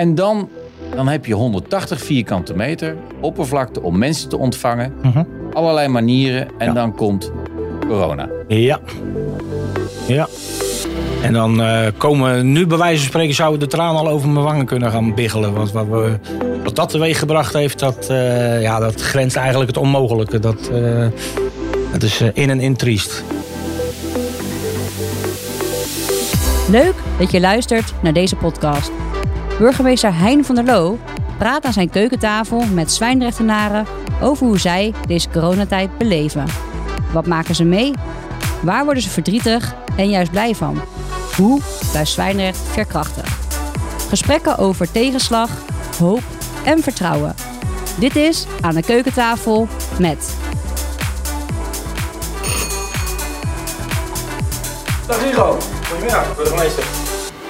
En dan, dan heb je 180 vierkante meter oppervlakte om mensen te ontvangen. Mhm. Allerlei manieren. En Ja. dan komt corona. Ja. Ja. En dan eh, komen nu bij wijze van spreken zouden de tranen al over mijn wangen kunnen gaan biggelen. Want wat, we, wat dat teweeg gebracht heeft, dat, eh, ja, dat grenst eigenlijk het onmogelijke. Dat, eh, dat is eh, in en in triest. Leuk dat je luistert naar deze podcast. Burgemeester Hein van der Loo praat aan zijn keukentafel met zwijnrechtenaren over hoe zij deze coronatijd beleven. Wat maken ze mee? Waar worden ze verdrietig en juist blij van? Hoe blijft Zwijnrecht veerkrachtig? Gesprekken over tegenslag, hoop en vertrouwen. Dit is Aan de Keukentafel met Dag Hugo. Goedemiddag, burgemeester.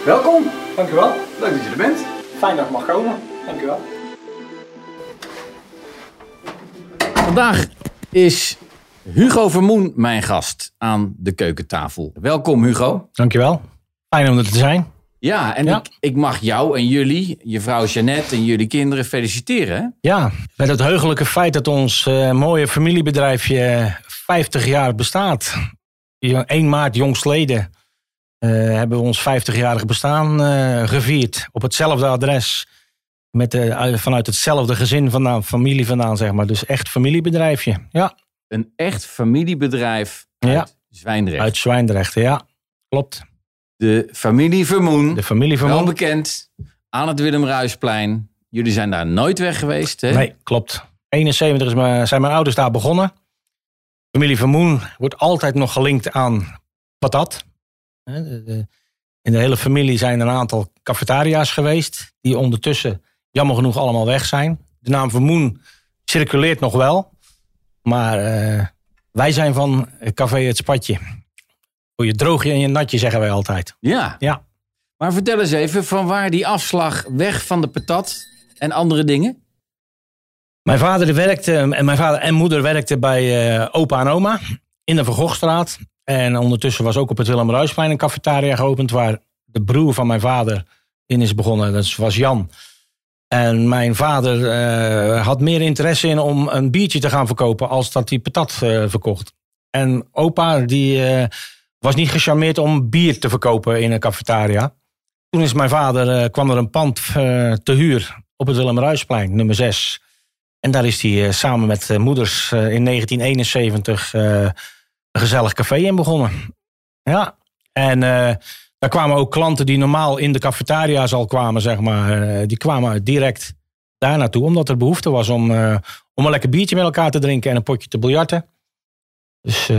Welkom. Dank u wel. Leuk dat je er bent. Fijn dat ik mag komen. Dank u wel. Vandaag is Hugo Vermoen mijn gast aan de keukentafel. Welkom Hugo. Dank je wel. Fijn om er te zijn. Ja, en Ja. Ik, ik mag jou en jullie, je vrouw Jeannette en jullie kinderen feliciteren. Ja, met het heugelijke feit dat ons eh, mooie familiebedrijfje 50 jaar bestaat. Ja, 1 maart jongstleden hebben we ons 50-jarig bestaan eh, gevierd. Op hetzelfde adres. Met, eh, vanuit hetzelfde gezin vandaan, familie vandaan, zeg maar. Dus echt familiebedrijfje. Ja, Een echt familiebedrijf uit Ja. Zwijndrecht. uit Zwijndrecht. Ja, klopt. De familie Vermoen. De familie van Wel bekend aan het Willem Ruisplein. Jullie zijn daar nooit weg geweest, hè? Nee, klopt. 71 is mijn, zijn mijn ouders daar begonnen. Familie Vermoen wordt altijd nog gelinkt aan patat. In de hele familie zijn er een aantal cafetaria's geweest. Die ondertussen jammer genoeg allemaal weg zijn. De naam Vermoen circuleert nog wel. Maar eh, wij zijn van Café Het Spatje. Voor je droogje en je natje zeggen wij altijd. Ja. Ja. Maar vertel eens even van waar die afslag weg van de patat en andere dingen? Mijn vader werkte, en mijn vader en moeder werkten bij eh, opa en oma in de Vergochtstraat. En ondertussen was ook op het Willem Ruisplein een cafetaria geopend waar de broer van mijn vader in is begonnen. Dat was Jan. En mijn vader eh, had meer interesse in om een biertje te gaan verkopen als dat hij patat eh, verkocht. En opa die eh, was niet gecharmeerd om bier te verkopen in een cafetaria. Toen is mijn vader, kwam er een pand te huur op het Willem Ruisplein, nummer 6. En daar is hij samen met moeders in 1971 eh, een gezellig café in begonnen. Ja, en eh, daar kwamen ook klanten die normaal in de cafetaria's al kwamen, zeg maar. eh, die kwamen direct daar naartoe, omdat er behoefte was om, eh, om een lekker biertje met elkaar te drinken en een potje te biljarten. Dus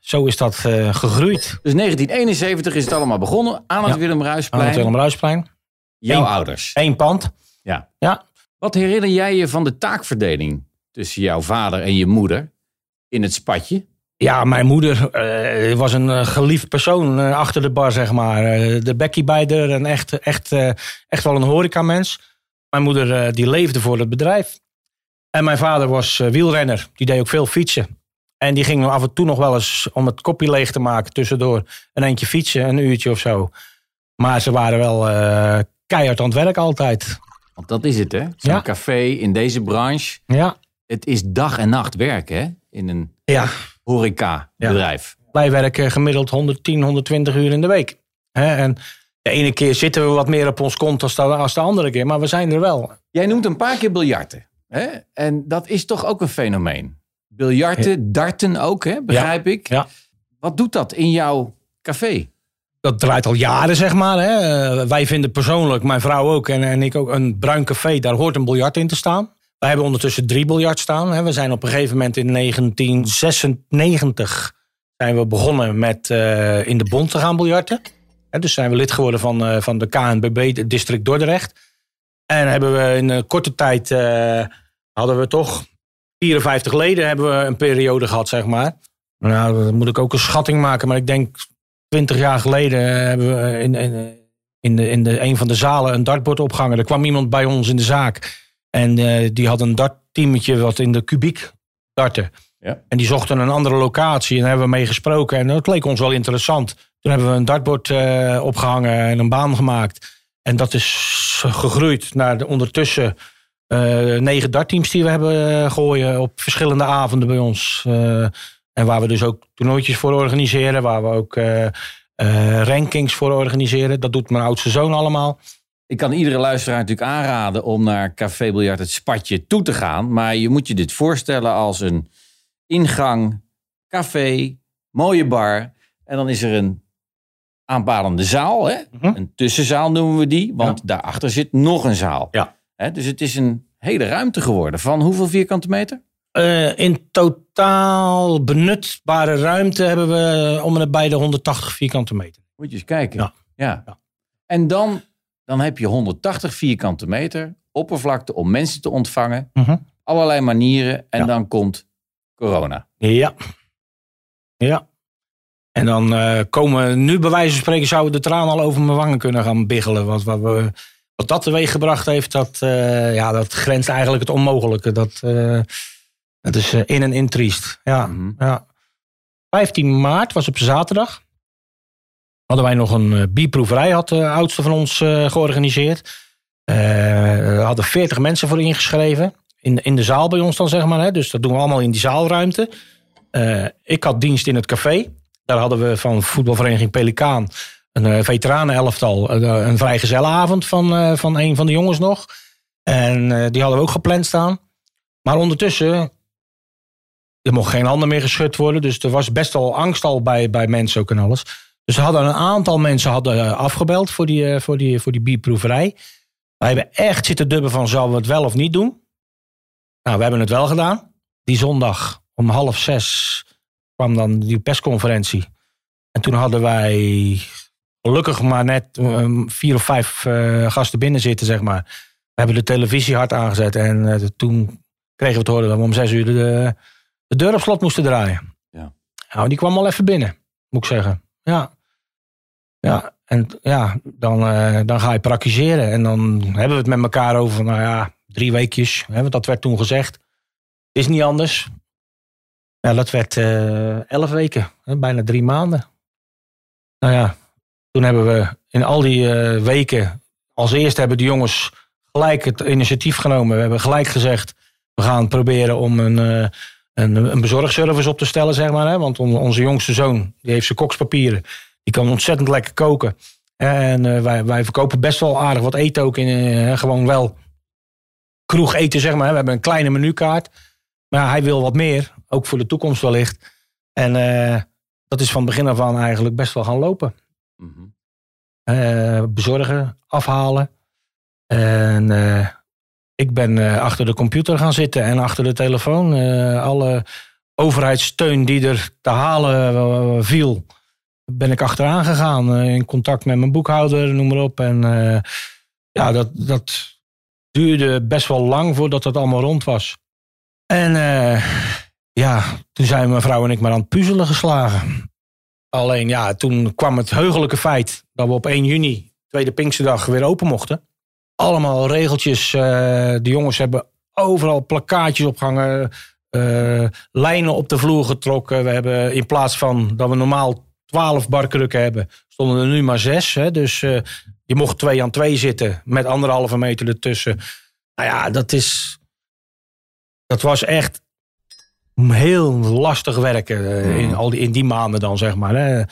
zo is dat gegroeid Dus 1971 is het allemaal begonnen aan het Ja. Willem aan Ruisplein. het Willem Ruisplein. Jouw Eén. ouders. Eén pand. Ja. Ja. Wat herinner jij je van de taakverdeling tussen jouw vader en je moeder in het spatje? Ja, mijn moeder eh, was een eh, geliefd persoon eh, achter de bar, zeg maar. De bekkie bij er, een echt, echt, echt wel een horecamens. Mijn moeder die leefde voor het bedrijf. En mijn vader was wielrenner. Die deed ook veel fietsen. En die ging af en toe nog wel eens om het kopje leeg te maken... tussendoor een eentje fietsen, een uurtje of zo. Maar ze waren wel keihard aan het werk altijd. Want dat is het, hè? Zo'n Ja. café in deze branche. Ja, Het is dag en nacht werken, hè? In een ja. Horeca-bedrijf. Wij werken gemiddeld 110, 120 uur in de week. Hè, en de ene keer zitten we wat meer op ons kont als de, als de andere keer, maar we zijn er wel. Jij noemt een paar keer biljarten. Hè? En dat is toch ook een fenomeen. Biljarten, darten ook, hè? begrijp ik. Ja. Wat doet dat in jouw café? Dat draait al jaren, zeg maar. Hè. Wij vinden persoonlijk, mijn vrouw ook en, en ik ook, een bruin café, daar hoort een biljart in te staan. Wij hebben ondertussen drie biljart staan. We zijn op een gegeven moment in 1996 zijn we begonnen met eh, in de bond te gaan biljarten. Dus zijn we lid geworden van, eh, van de KNBB, district Dordrecht. En hebben we in een korte tijd, eh, hadden we toch 54 leden hebben we een periode gehad, zeg maar. Nou, dan moet ik ook een schatting maken, maar ik denk 20 jaar geleden hebben we in, in, in, de, in de, een van de zalen een dartbord opgehangen. Er kwam iemand bij ons in de zaak en eh, die had een dartteametje wat in de kubiek darten. Ja. En die zochten een andere locatie en daar hebben we mee gesproken. En dat leek ons wel interessant. Toen hebben we een dartbord eh, opgehangen en een baan gemaakt. En dat is gegroeid naar de ondertussen eh negen dartteams die we hebben gooien op verschillende avonden bij ons. En waar we dus ook toernooitjes voor organiseren, waar we ook rankings voor organiseren. Dat doet mijn oudste zoon allemaal. Ik kan iedere luisteraar natuurlijk aanraden om naar Café Biljart het Spatje toe te gaan. Maar je moet je dit voorstellen als een ingang, café, mooie bar. En dan is er een aanpalende zaal. Hè? Mhm. Een tussenzaal noemen we die. Want daarachter zit nog een zaal. Ja. Hè? Dus het is een hele ruimte geworden. Van hoeveel vierkante meter? Eh, in totaal benutbare ruimte hebben we om en nabij de 180 vierkante meter. Moet je eens kijken. Ja. Ja. Ja. En dan, dan heb je 180 vierkante meter oppervlakte om mensen te ontvangen. Allerlei manieren. En Ja. dan komt corona. Ja. Ja. En dan eh, komen nu bij wijze van spreken zouden de tranen al over mijn wangen kunnen gaan biggelen. Want wat, we, wat dat teweeg gebracht heeft, dat, eh, ja, dat grenst eigenlijk het onmogelijke. Dat, eh, dat is in en in triest. Ja, Mhm. ja. 15 maart was op zaterdag. Hadden wij nog een eh, bierproeverij, had de oudste van ons eh, georganiseerd. We hadden 40 mensen voor ingeschreven. In, in de zaal bij ons dan, zeg maar. Hè? Dus dat doen we allemaal in die zaalruimte. Ik had dienst in het café. Daar hadden we van voetbalvereniging Pelikaan een uh, veteranenelftal. Uh, een vrijgezellenavond van, uh, van een van de jongens nog. En uh, die hadden we ook gepland staan. Maar ondertussen, er mocht geen handen meer geschud worden. Dus er was best wel angst al bij, bij mensen ook en alles. Dus we hadden een aantal mensen hadden eh, afgebeld voor die, voor, die, voor die bierproeverij. Wij hebben echt zitten dubben van, zullen we het wel of niet doen? Nou, we hebben het wel gedaan. Die zondag om half zes kwam dan die persconferentie. En toen hadden wij gelukkig maar net um, vier of vijf uh, gasten binnen zitten, zeg maar. We hebben de televisie hard aangezet. En uh, toen kregen we te horen dat we om zes uur de, de deur op slot moesten draaien. Ja. Nou, die kwam al even binnen, moet ik zeggen. Ja. Ja, en ja, dan, uh, dan ga je praktiseren. En dan hebben we het met elkaar over, nou ja, drie weekjes. Want dat werd toen gezegd. Is niet anders. Ja, dat werd uh, elf weken, hè, bijna drie maanden. Nou ja, toen hebben we in al die uh, weken, als eerste hebben de jongens gelijk het initiatief genomen. We hebben gelijk gezegd, we gaan proberen om een, een, een bezorgservice op te stellen, zeg maar. Hè? Want on, onze jongste zoon, die heeft zijn kokspapieren. Die kan ontzettend lekker koken. En uh, wij, wij verkopen best wel aardig wat eten ook. In, gewoon wel kroeg eten, zeg maar. We hebben een kleine menukaart. Maar hij wil wat meer, ook voor de toekomst wellicht. En uh, dat is van begin af aan eigenlijk best wel gaan lopen. Mm -hmm. uh, bezorgen, afhalen. En uh, ik ben achter de computer gaan zitten en achter de telefoon. alle overheidssteun die er te halen viel, ben ik achteraan gegaan. in contact met mijn boekhouder, noem maar op. En ja, dat, dat duurde best wel lang voordat het allemaal rond was. En uh, ja, toen zijn mijn vrouw en ik maar aan het puzzelen geslagen. Alleen ja, toen kwam het heugelijke feit dat we op 1 juni, tweede Pinksterdag, weer open mochten. Allemaal regeltjes. De jongens hebben overal plakkaatjes opgehangen. Lijnen op de vloer getrokken. We hebben in plaats van dat we normaal 12 barkrukken hebben, stonden er nu maar zes. Hè? Dus je mocht twee aan twee zitten met anderhalve meter ertussen. Nou ja, dat is dat was echt heel lastig werken uh, in, al die, in die maanden dan, zeg maar. Hè.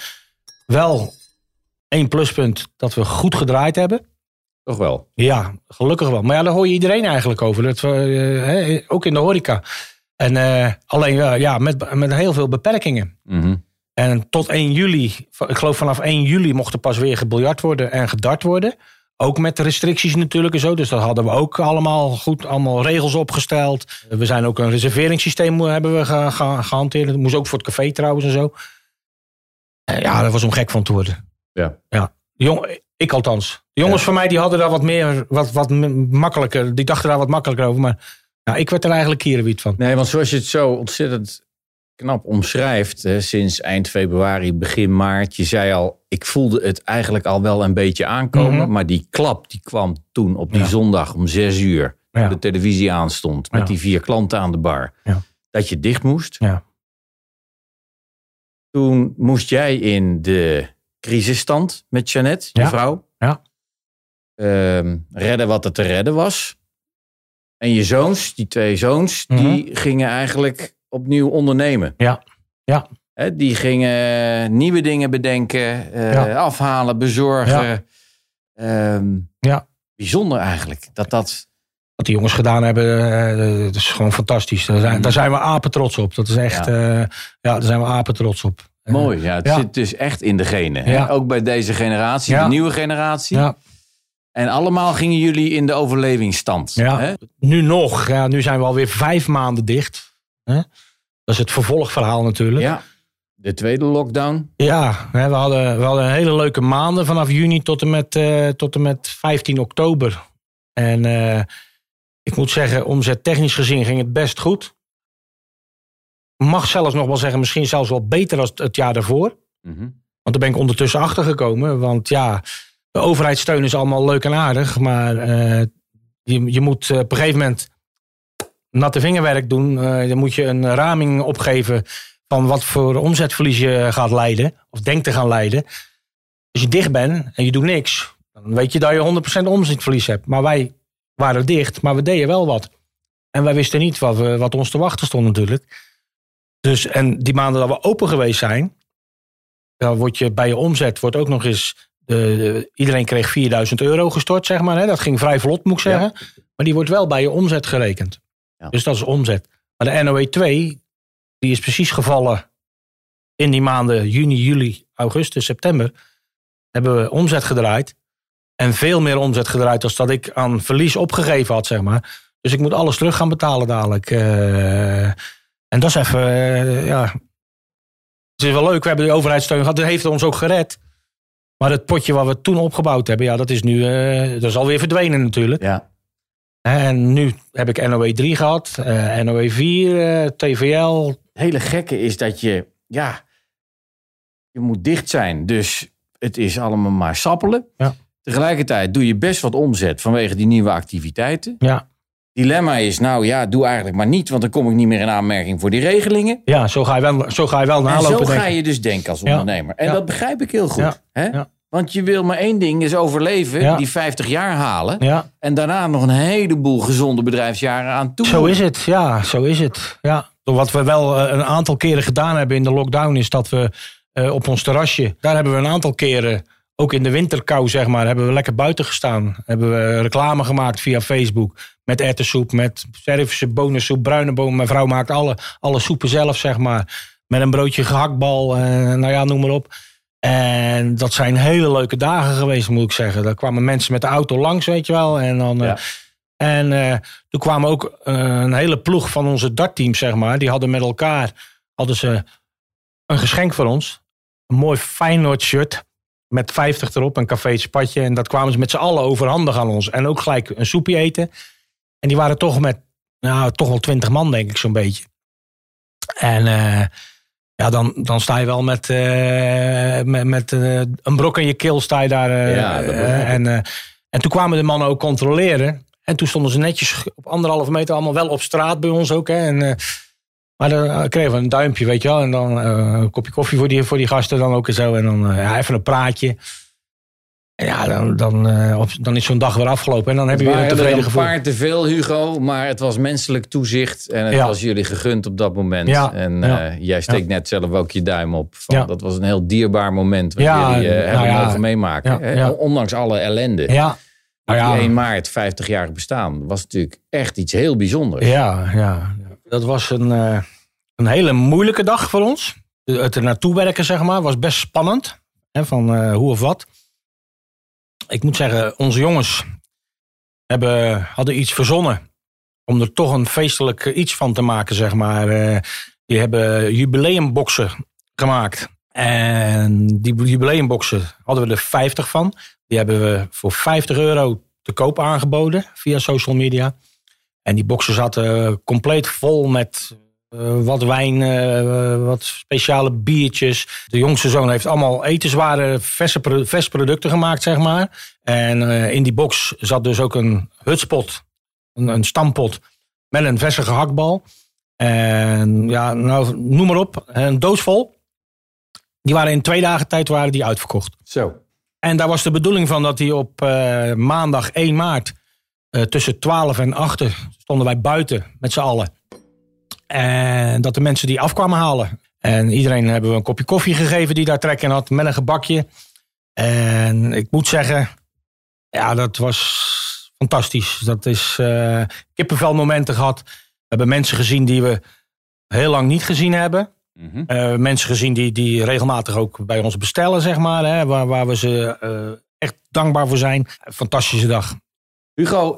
Wel één pluspunt dat we goed gedraaid hebben. Toch wel? Ja, gelukkig wel. Maar ja, daar hoor je iedereen eigenlijk over. Dat we, uh, hè, ook in de horeca. En alleen ja, met, met heel veel beperkingen. Mm -hmm. En tot 1 juli, ik geloof vanaf 1 juli mocht er pas weer gebiljart worden en gedart worden. Ook met de restricties natuurlijk en zo. Dus dat hadden we ook allemaal goed, allemaal regels opgesteld. We zijn ook een reserveringssysteem hebben we ge, ge, gehanteerd. Dat moest ook voor het café trouwens en zo. Ja, dat was om gek van te worden. Ja. ja. Jong, ik althans. De jongens ja. van mij die hadden daar wat meer, wat, wat makkelijker. Die dachten daar wat makkelijker over. Maar ja, ik werd er eigenlijk kierenwiet van. Nee, want zoals je het zo ontzettend knap omschrijft, hè, sinds eind februari, begin maart. Je zei al, ik voelde het eigenlijk al wel een beetje aankomen. Mm -hmm. Maar die klap die kwam toen op die ja. zondag om zes uur. Toen ja. de televisie aanstond met ja. die vier klanten aan de bar. Dat je dicht moest. Toen moest jij in de crisisstand met Jeannette, je vrouw. Ja. ehm, redden wat er te redden was. En je zoons, die twee zoons, Mhm. die gingen eigenlijk opnieuw ondernemen. Ja, ja. Die gingen nieuwe dingen bedenken, eh, Ja. afhalen, bezorgen. Ja. Ehm, Ja. Bijzonder eigenlijk. Dat dat... Wat die jongens gedaan hebben, eh, dat is gewoon fantastisch. Daar zijn, daar zijn we apen trots op. Dat is echt, Ja. ja, ja daar zijn we apen trots op. Eh, Mooi, ja. Het zit dus echt in de genen. Ook bij deze generatie, de nieuwe generatie. Ja, En allemaal gingen jullie in de overlevingsstand. Ja. Hè? nu nog. Ja, nu zijn we alweer vijf maanden dicht. Hè? Dat is het vervolgverhaal natuurlijk. ja. De tweede lockdown. Ja, hè, we hadden, we hadden hele leuke maanden vanaf juni tot en met, eh, tot en met 15 oktober. En eh, ik moet zeggen, omzettechnisch gezien ging het best goed. Mag zelfs nog wel zeggen, misschien zelfs wel beter dan het jaar daarvoor. Mhm. Want daar ben ik ondertussen achter gekomen. Want ja, de overheidssteun is allemaal leuk en aardig. Maar eh, je, je moet op een gegeven moment natte vingerwerk doen. Eh, dan moet je een raming opgeven van wat voor omzetverlies je gaat leiden. Of denkt te gaan leiden. Als je dicht bent en je doet niks. Dan weet je dat je 100% omzetverlies hebt. Maar wij waren dicht, maar we deden wel wat. En wij wisten niet wat, we, wat ons te wachten stond natuurlijk. Dus, en die maanden dat we open geweest zijn, dan word je bij je omzet wordt ook nog eens. De, de- iedereen kreeg 4000 euro gestort, zeg maar. Hè? Dat ging vrij vlot, moet ik zeggen. Maar die wordt wel bij je omzet gerekend. Ja. Dus dat is omzet. Maar de NOE 2, die is precies gevallen in die maanden juni, juli, augustus, september. Hebben we omzet gedraaid. En veel meer omzet gedraaid dan dat ik aan verlies opgegeven had, zeg maar. Dus ik moet alles terug gaan betalen dadelijk. Eh, en dat is even, eh, ja. Het is wel leuk, we hebben de overheidssteun gehad. Dat heeft ons ook gered. Maar het potje wat we toen opgebouwd hebben, ja, dat is nu, eh, dat is alweer verdwenen natuurlijk. Ja. En nu heb ik NOE 3 gehad, eh, NOE 4, eh, TVL. Het hele gekke is dat je, ja, je moet dicht zijn. Dus het is allemaal maar sappelen. Ja. Tegelijkertijd doe je best wat omzet vanwege die nieuwe activiteiten. Ja, Dilemma is, nou ja, doe eigenlijk maar niet, want dan kom ik niet meer in aanmerking voor die regelingen. ja zo, ga je wel, zo ga je wel En nalopen. zo ga je dus denken als Ja. ondernemer. En dat begrijp ik heel goed. Ja. Hè? Want je wil maar één ding, is overleven, Ja. die 50 jaar halen. Ja, En daarna nog een heleboel gezonde bedrijfsjaren aan toe. zo is het. Ja, zo is het. Ja. Wat we wel eh, een aantal keren gedaan hebben in de lockdown is dat we eh, op ons terrasje, daar hebben we een aantal keren, ook in de winterkou zeg maar, hebben we lekker buiten gestaan. Hebben we reclame gemaakt via Facebook met erwtensoep, met Servische bonensoep, bruine bonen. Mijn vrouw maakt alle, alle soepen zelf zeg maar. Met een broodje gehaktbal, eh, nou ja, noem maar op. En dat zijn hele leuke dagen geweest, moet ik zeggen. Daar kwamen mensen met de auto langs, weet je wel. En dan... eh, Ja. En eh, toen kwamen ook eh, een hele ploeg van onze dartteams, zeg maar. Die hadden met elkaar hadden ze een geschenk voor ons. Een mooi Feyenoord shirt met 50 erop, een café spatje. En dat kwamen ze met z'n allen overhandig aan ons. En ook gelijk een soepje eten. En die waren toch met, nou, toch wel 20 man, denk ik, zo'n beetje. En eh, ja, dan, dan sta je wel met, eh, met, met eh, een brok in je keel, sta je daar. eh, Ja, en, en toen kwamen de mannen ook controleren. En toen stonden ze netjes op anderhalve meter allemaal wel op straat bij ons ook. Hè. En, maar dan kregen we een duimpje, weet je wel. En dan een kopje koffie voor die, voor die gasten dan ook en zo. En dan ja, even een praatje. En ja, dan, dan, eh, dan is zo'n dag weer afgelopen. En dan heb je weer een tevreden een gevoel. paar te veel, Hugo. Maar het was menselijk toezicht. En het Ja. was jullie gegund op dat moment. Ja, En ja. eh, jij steekt net zelf ook je duim op. Van. Dat was een heel dierbaar moment. Wat Ja, jullie eh, nou hebben ja. mogen meemaken. Ondanks alle ellende. Ja, nou ja. 1 maart, 50-jarig bestaan. was natuurlijk echt iets heel bijzonders. Ja, ja. Dat was een, een hele moeilijke dag voor ons. Het er naartoe werken, zeg maar, was best spannend. Hè, van hoe of wat. Ik moet zeggen, onze jongens hebben, hadden iets verzonnen. Om er toch een feestelijk eh, iets van te maken, zeg maar. Eh, die hebben jubileumboxen gemaakt. En die jubileumboxen hadden we er 50 van. Die hebben we voor 50 euro te koop aangeboden via social media. En die boxen zaten compleet vol met eh, wat wijn, eh, wat speciale biertjes. De jongste zoon heeft allemaal etensware, verse pro- vers producten gemaakt, zeg maar. En eh, in die box zat dus ook een hutspot, een, een stampot met een verse gehaktbal. En ja, nou, noem maar op, een doos vol. Die waren in twee dagen tijd waren die uitverkocht. Zo. En daar was de bedoeling van dat hij op maandag 1 maart tussen 12 en 8 stonden wij buiten met z'n allen. En dat de mensen die afkwamen halen. En iedereen hebben we een kopje koffie gegeven die daar trek in had met een gebakje. En ik moet zeggen, ja, dat was fantastisch. Dat is uh, kippenvelmomenten gehad. We hebben mensen gezien die we heel lang niet gezien hebben. Mm -hmm. mensen gezien die, die regelmatig ook bij ons bestellen, zeg maar. Hè, waar, waar we ze uh, echt dankbaar voor zijn. Fantastische dag. Hugo,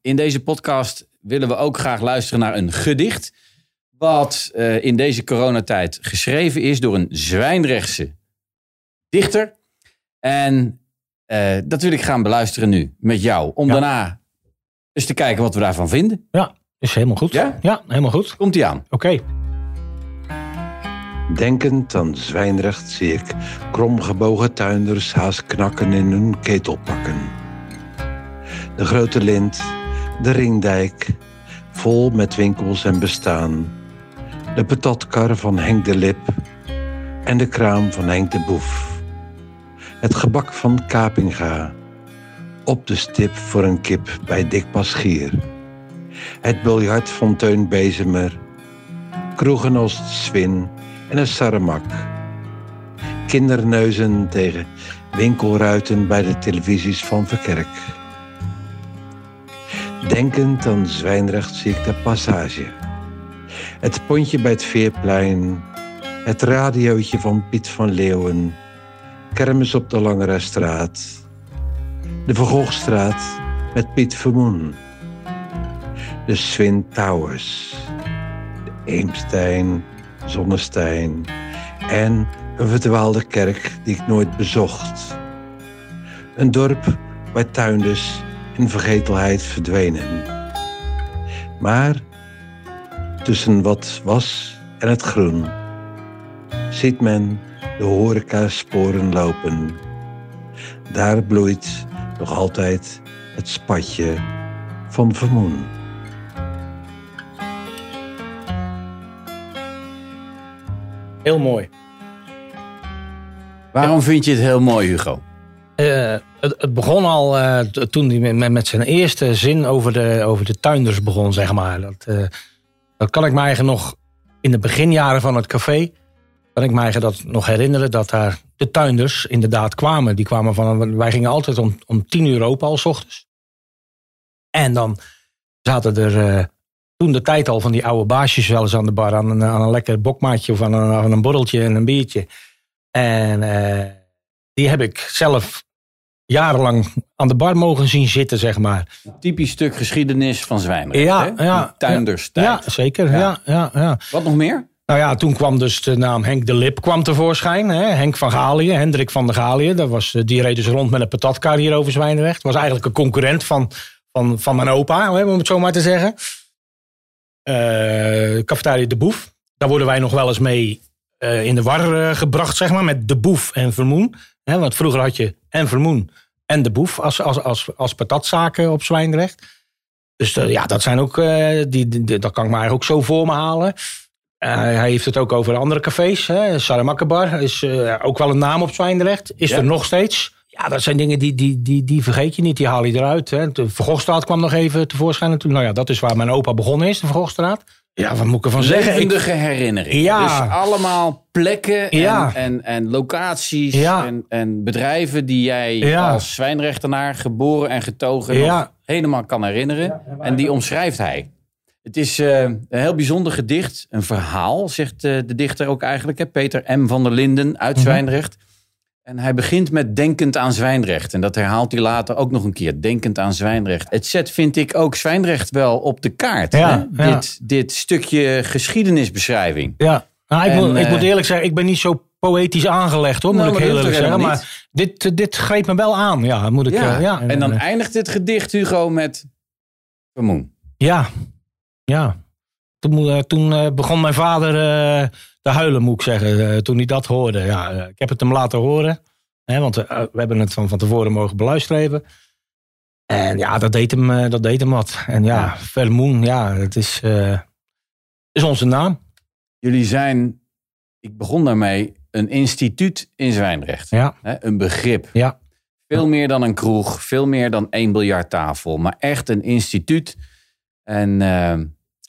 in deze podcast willen we ook graag luisteren naar een gedicht. Wat in deze coronatijd geschreven is door een Zwijnrechtse dichter. En dat wil ik gaan beluisteren nu met jou. Om ja. daarna eens te kijken wat we daarvan vinden. Ja, is helemaal goed. Ja, ja helemaal goed. Komt-ie aan. Oké. Okay. Denkend aan Zwijnrecht zie ik kromgebogen tuinders haast knakken in hun ketelpakken. De grote lint, de ringdijk, vol met winkels en bestaan. De patatkar van Henk de Lip en de kraam van Henk de Boef. Het gebak van Kapinga, op de stip voor een kip bij Dick Paschier. Het biljart van Teun Bezemer, kroegen als Swin en een sarremak. Kinderneuzen tegen winkelruiten bij de televisies van Verkerk. Denkend aan Zwijnrecht zie ik de passage. Het pontje bij het Veerplein, het radiootje van Piet van Leeuwen, kermis op de Langere Straat, de Verhoogstraat met Piet Vermoen, de Swin Towers, de Eemstein, Zonnestein en een verdwaalde kerk die ik nooit bezocht. Een dorp waar tuinders in vergetelheid verdwenen. Maar tussen wat was en het groen ziet men de horeca-sporen lopen. Daar bloeit nog altijd het spatje van vermoen. Heel mooi. Waarom vind je het heel mooi, Hugo? Uh, het, het, begon al uh, toen hij met, met, zijn eerste zin over de, over de tuinders begon, zeg maar. Dat, uh, dat kan ik me eigenlijk nog in de beginjaren van het café... kan ik me eigenlijk dat nog herinneren dat daar de tuinders inderdaad kwamen. Die kwamen van, wij gingen altijd om, om tien uur open al s ochtends. En dan zaten er toen de tijd al van die oude baasjes wel eens aan de bar. Aan een, aan een lekker bokmaatje of aan een, een borreltje en een biertje. En uh, die heb ik zelf jarenlang aan de bar mogen zien zitten, zeg maar. Typisch stuk geschiedenis van Zwijnrecht, ja, hè? Ja, tuinders ja, zeker. Ja. Ja, ja, ja. Wat nog meer? Nou ja, toen kwam dus de naam Henk de Lip kwam tevoorschijn. Hè? Henk van Galië, Hendrik van de Galië. Dat was, die reed dus rond met een patatkar hier over Zwijnrecht. Was eigenlijk een concurrent van, van, van mijn opa, om het zo maar te zeggen uh, cafetaria De Boef. Daar worden wij nog wel eens mee uh, in de war uh, gebracht, zeg maar, met De Boef en Vermoen. He, want vroeger had je en Vermoen en De Boef als, als, als, als patatzaken op Zwijndrecht. Dus ja, dat zijn ook, die, die, dat kan ik maar ook zo voor me halen. hij heeft het ook over andere cafés. Saramakkebar is ook wel een naam op Zwijndrecht. Is ja. er nog steeds. Ja, dat zijn dingen die, die, die, die vergeet je niet, die haal je eruit. Hè. De Vergochtstraat kwam nog even tevoorschijn. Nou ja, dat is waar mijn opa begonnen is, de Vergochtstraat. Ja, wat moet ik ervan zeggen? Levendige herinnering. Ja. Dus allemaal plekken en, ja. en, en locaties ja. en, en bedrijven die jij ja. als zwijnrechtenaar geboren en getogen nog helemaal kan herinneren. en die omschrijft hij. Het is uh, een heel bijzonder gedicht, een verhaal, zegt uh, de dichter ook eigenlijk. Hè? Peter M. van der Linden uit Zwijndrecht. En hij begint met denkend aan Zwijnrecht. En dat herhaalt hij later ook nog een keer. Denkend aan Zwijnrecht. Het zet, vind ik, ook Zwijnrecht wel op de kaart. Ja, hè? Ja. Dit, dit stukje geschiedenisbeschrijving. Ja, nou, ik, en, moet, ik moet eerlijk zeggen, ik ben niet zo poëtisch aangelegd hoor, nou, moet ik heel eerlijk zeggen. Maar dit, dit greep me wel aan. Ja, moet ik, ja. Uh, ja. En dan eindigt dit gedicht, Hugo, met Vermoen. Ja, ja. Toen, uh, toen begon mijn vader te huilen, moet ik zeggen, toen hij dat hoorde. Ja, ik heb het hem laten horen. Hè, want we hebben het van, van tevoren mogen beluisteren. En ja, dat deed hem, dat deed hem wat. En ja, ja. Vermoen, ja, het is, uh, is onze naam. Jullie zijn, ik begon daarmee, een instituut in Zwijndrecht. Ja. Hè, een begrip. Ja. Veel meer dan een kroeg, veel meer dan één biljarttafel, maar echt een instituut. En uh,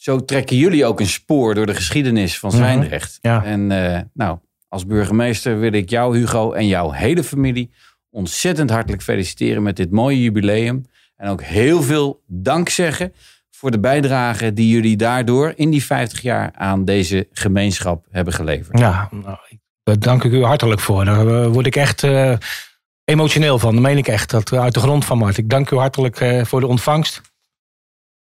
zo trekken jullie ook een spoor door de geschiedenis van Zwijndrecht. Ja. En uh, nou, als burgemeester wil ik jou, Hugo, en jouw hele familie ontzettend hartelijk feliciteren met dit mooie jubileum. En ook heel veel dank zeggen voor de bijdrage die jullie daardoor in die 50 jaar aan deze gemeenschap hebben geleverd. Ja, nou, daar dank ik u hartelijk voor. Daar word ik echt uh, emotioneel van. Dat meen ik echt. Dat uit de grond van Mart. Ik dank u hartelijk uh, voor de ontvangst.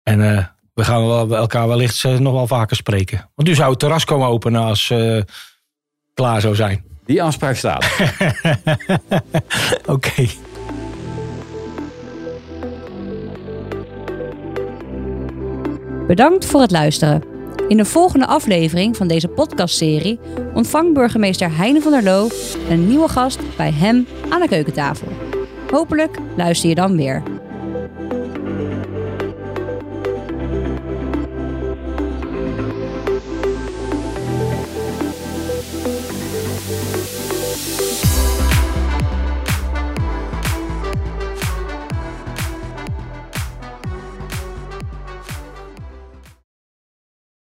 En we gaan wel, elkaar wellicht nog wel vaker spreken. Want u zou het terras komen openen als klaar zou zijn. Die afspraak staat. Oké. Okay. Bedankt voor het luisteren. In de volgende aflevering van deze podcastserie ontvangt burgemeester Heine van der Loo een nieuwe gast bij hem aan de keukentafel. Hopelijk luister je dan weer.